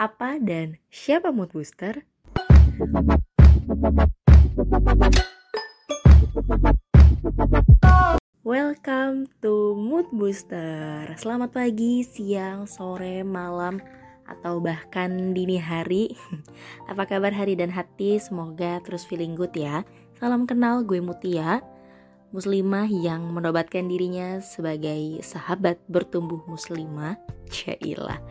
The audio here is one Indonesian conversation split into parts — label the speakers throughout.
Speaker 1: Apa dan siapa mood booster? Welcome to Mood Booster. Selamat pagi, siang, sore, malam, atau bahkan dini hari. Apa kabar hari dan hati? Semoga terus feeling good ya. Salam kenal, gue Mutia, muslimah yang menobatkan dirinya sebagai sahabat bertumbuh muslimah. Cailah.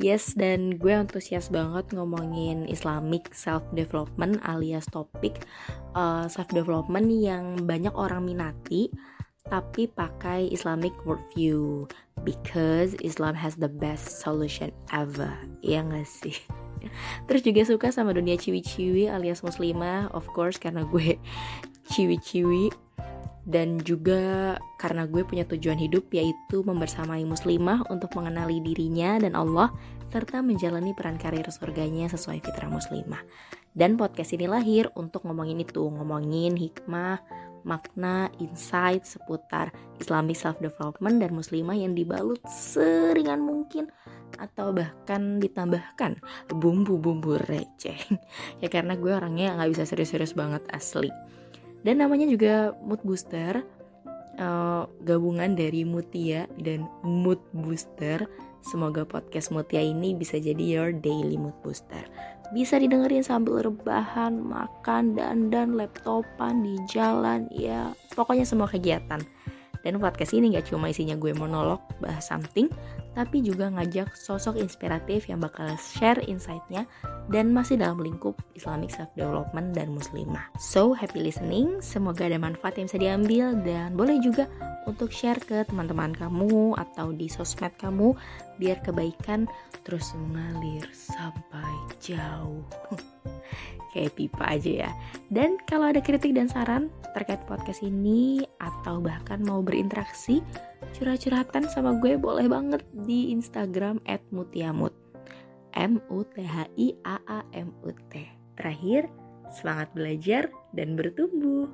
Speaker 1: Yes, dan gue antusias banget ngomongin Islamic self development alias topik uh, self development yang banyak orang minati tapi pakai Islamic worldview because Islam has the best solution ever ya gak sih terus juga suka sama dunia ciwi-ciwi alias muslimah of course karena gue ciwi-ciwi dan juga karena gue punya tujuan hidup yaitu membersamai muslimah untuk mengenali dirinya dan Allah serta menjalani peran karir surganya sesuai fitrah muslimah. Dan podcast ini lahir untuk ngomongin itu, ngomongin hikmah, makna, insight seputar Islamic self-development dan muslimah yang dibalut seringan mungkin atau bahkan ditambahkan bumbu-bumbu receh ya karena gue orangnya nggak bisa serius-serius banget asli dan namanya juga mood booster uh, gabungan dari Mutia dan mood booster Semoga podcast Mutia ini bisa jadi your daily mood booster. Bisa didengerin sambil rebahan, makan, dandan, laptopan, di jalan, ya pokoknya semua kegiatan. Dan podcast ini gak cuma isinya gue monolog bahas something, tapi juga ngajak sosok inspiratif yang bakal share insightnya dan masih dalam lingkup Islamic Self Development dan Muslimah. So happy listening, semoga ada manfaat yang bisa diambil dan boleh juga untuk share ke teman-teman kamu atau di sosmed kamu biar kebaikan terus mengalir sampai jauh. kayak pipa aja ya. Dan kalau ada kritik dan saran terkait podcast ini atau bahkan mau berinteraksi, curhat-curhatan sama gue boleh banget di Instagram @mutiamut. M U T H I A A M U T. Terakhir, semangat belajar dan bertumbuh.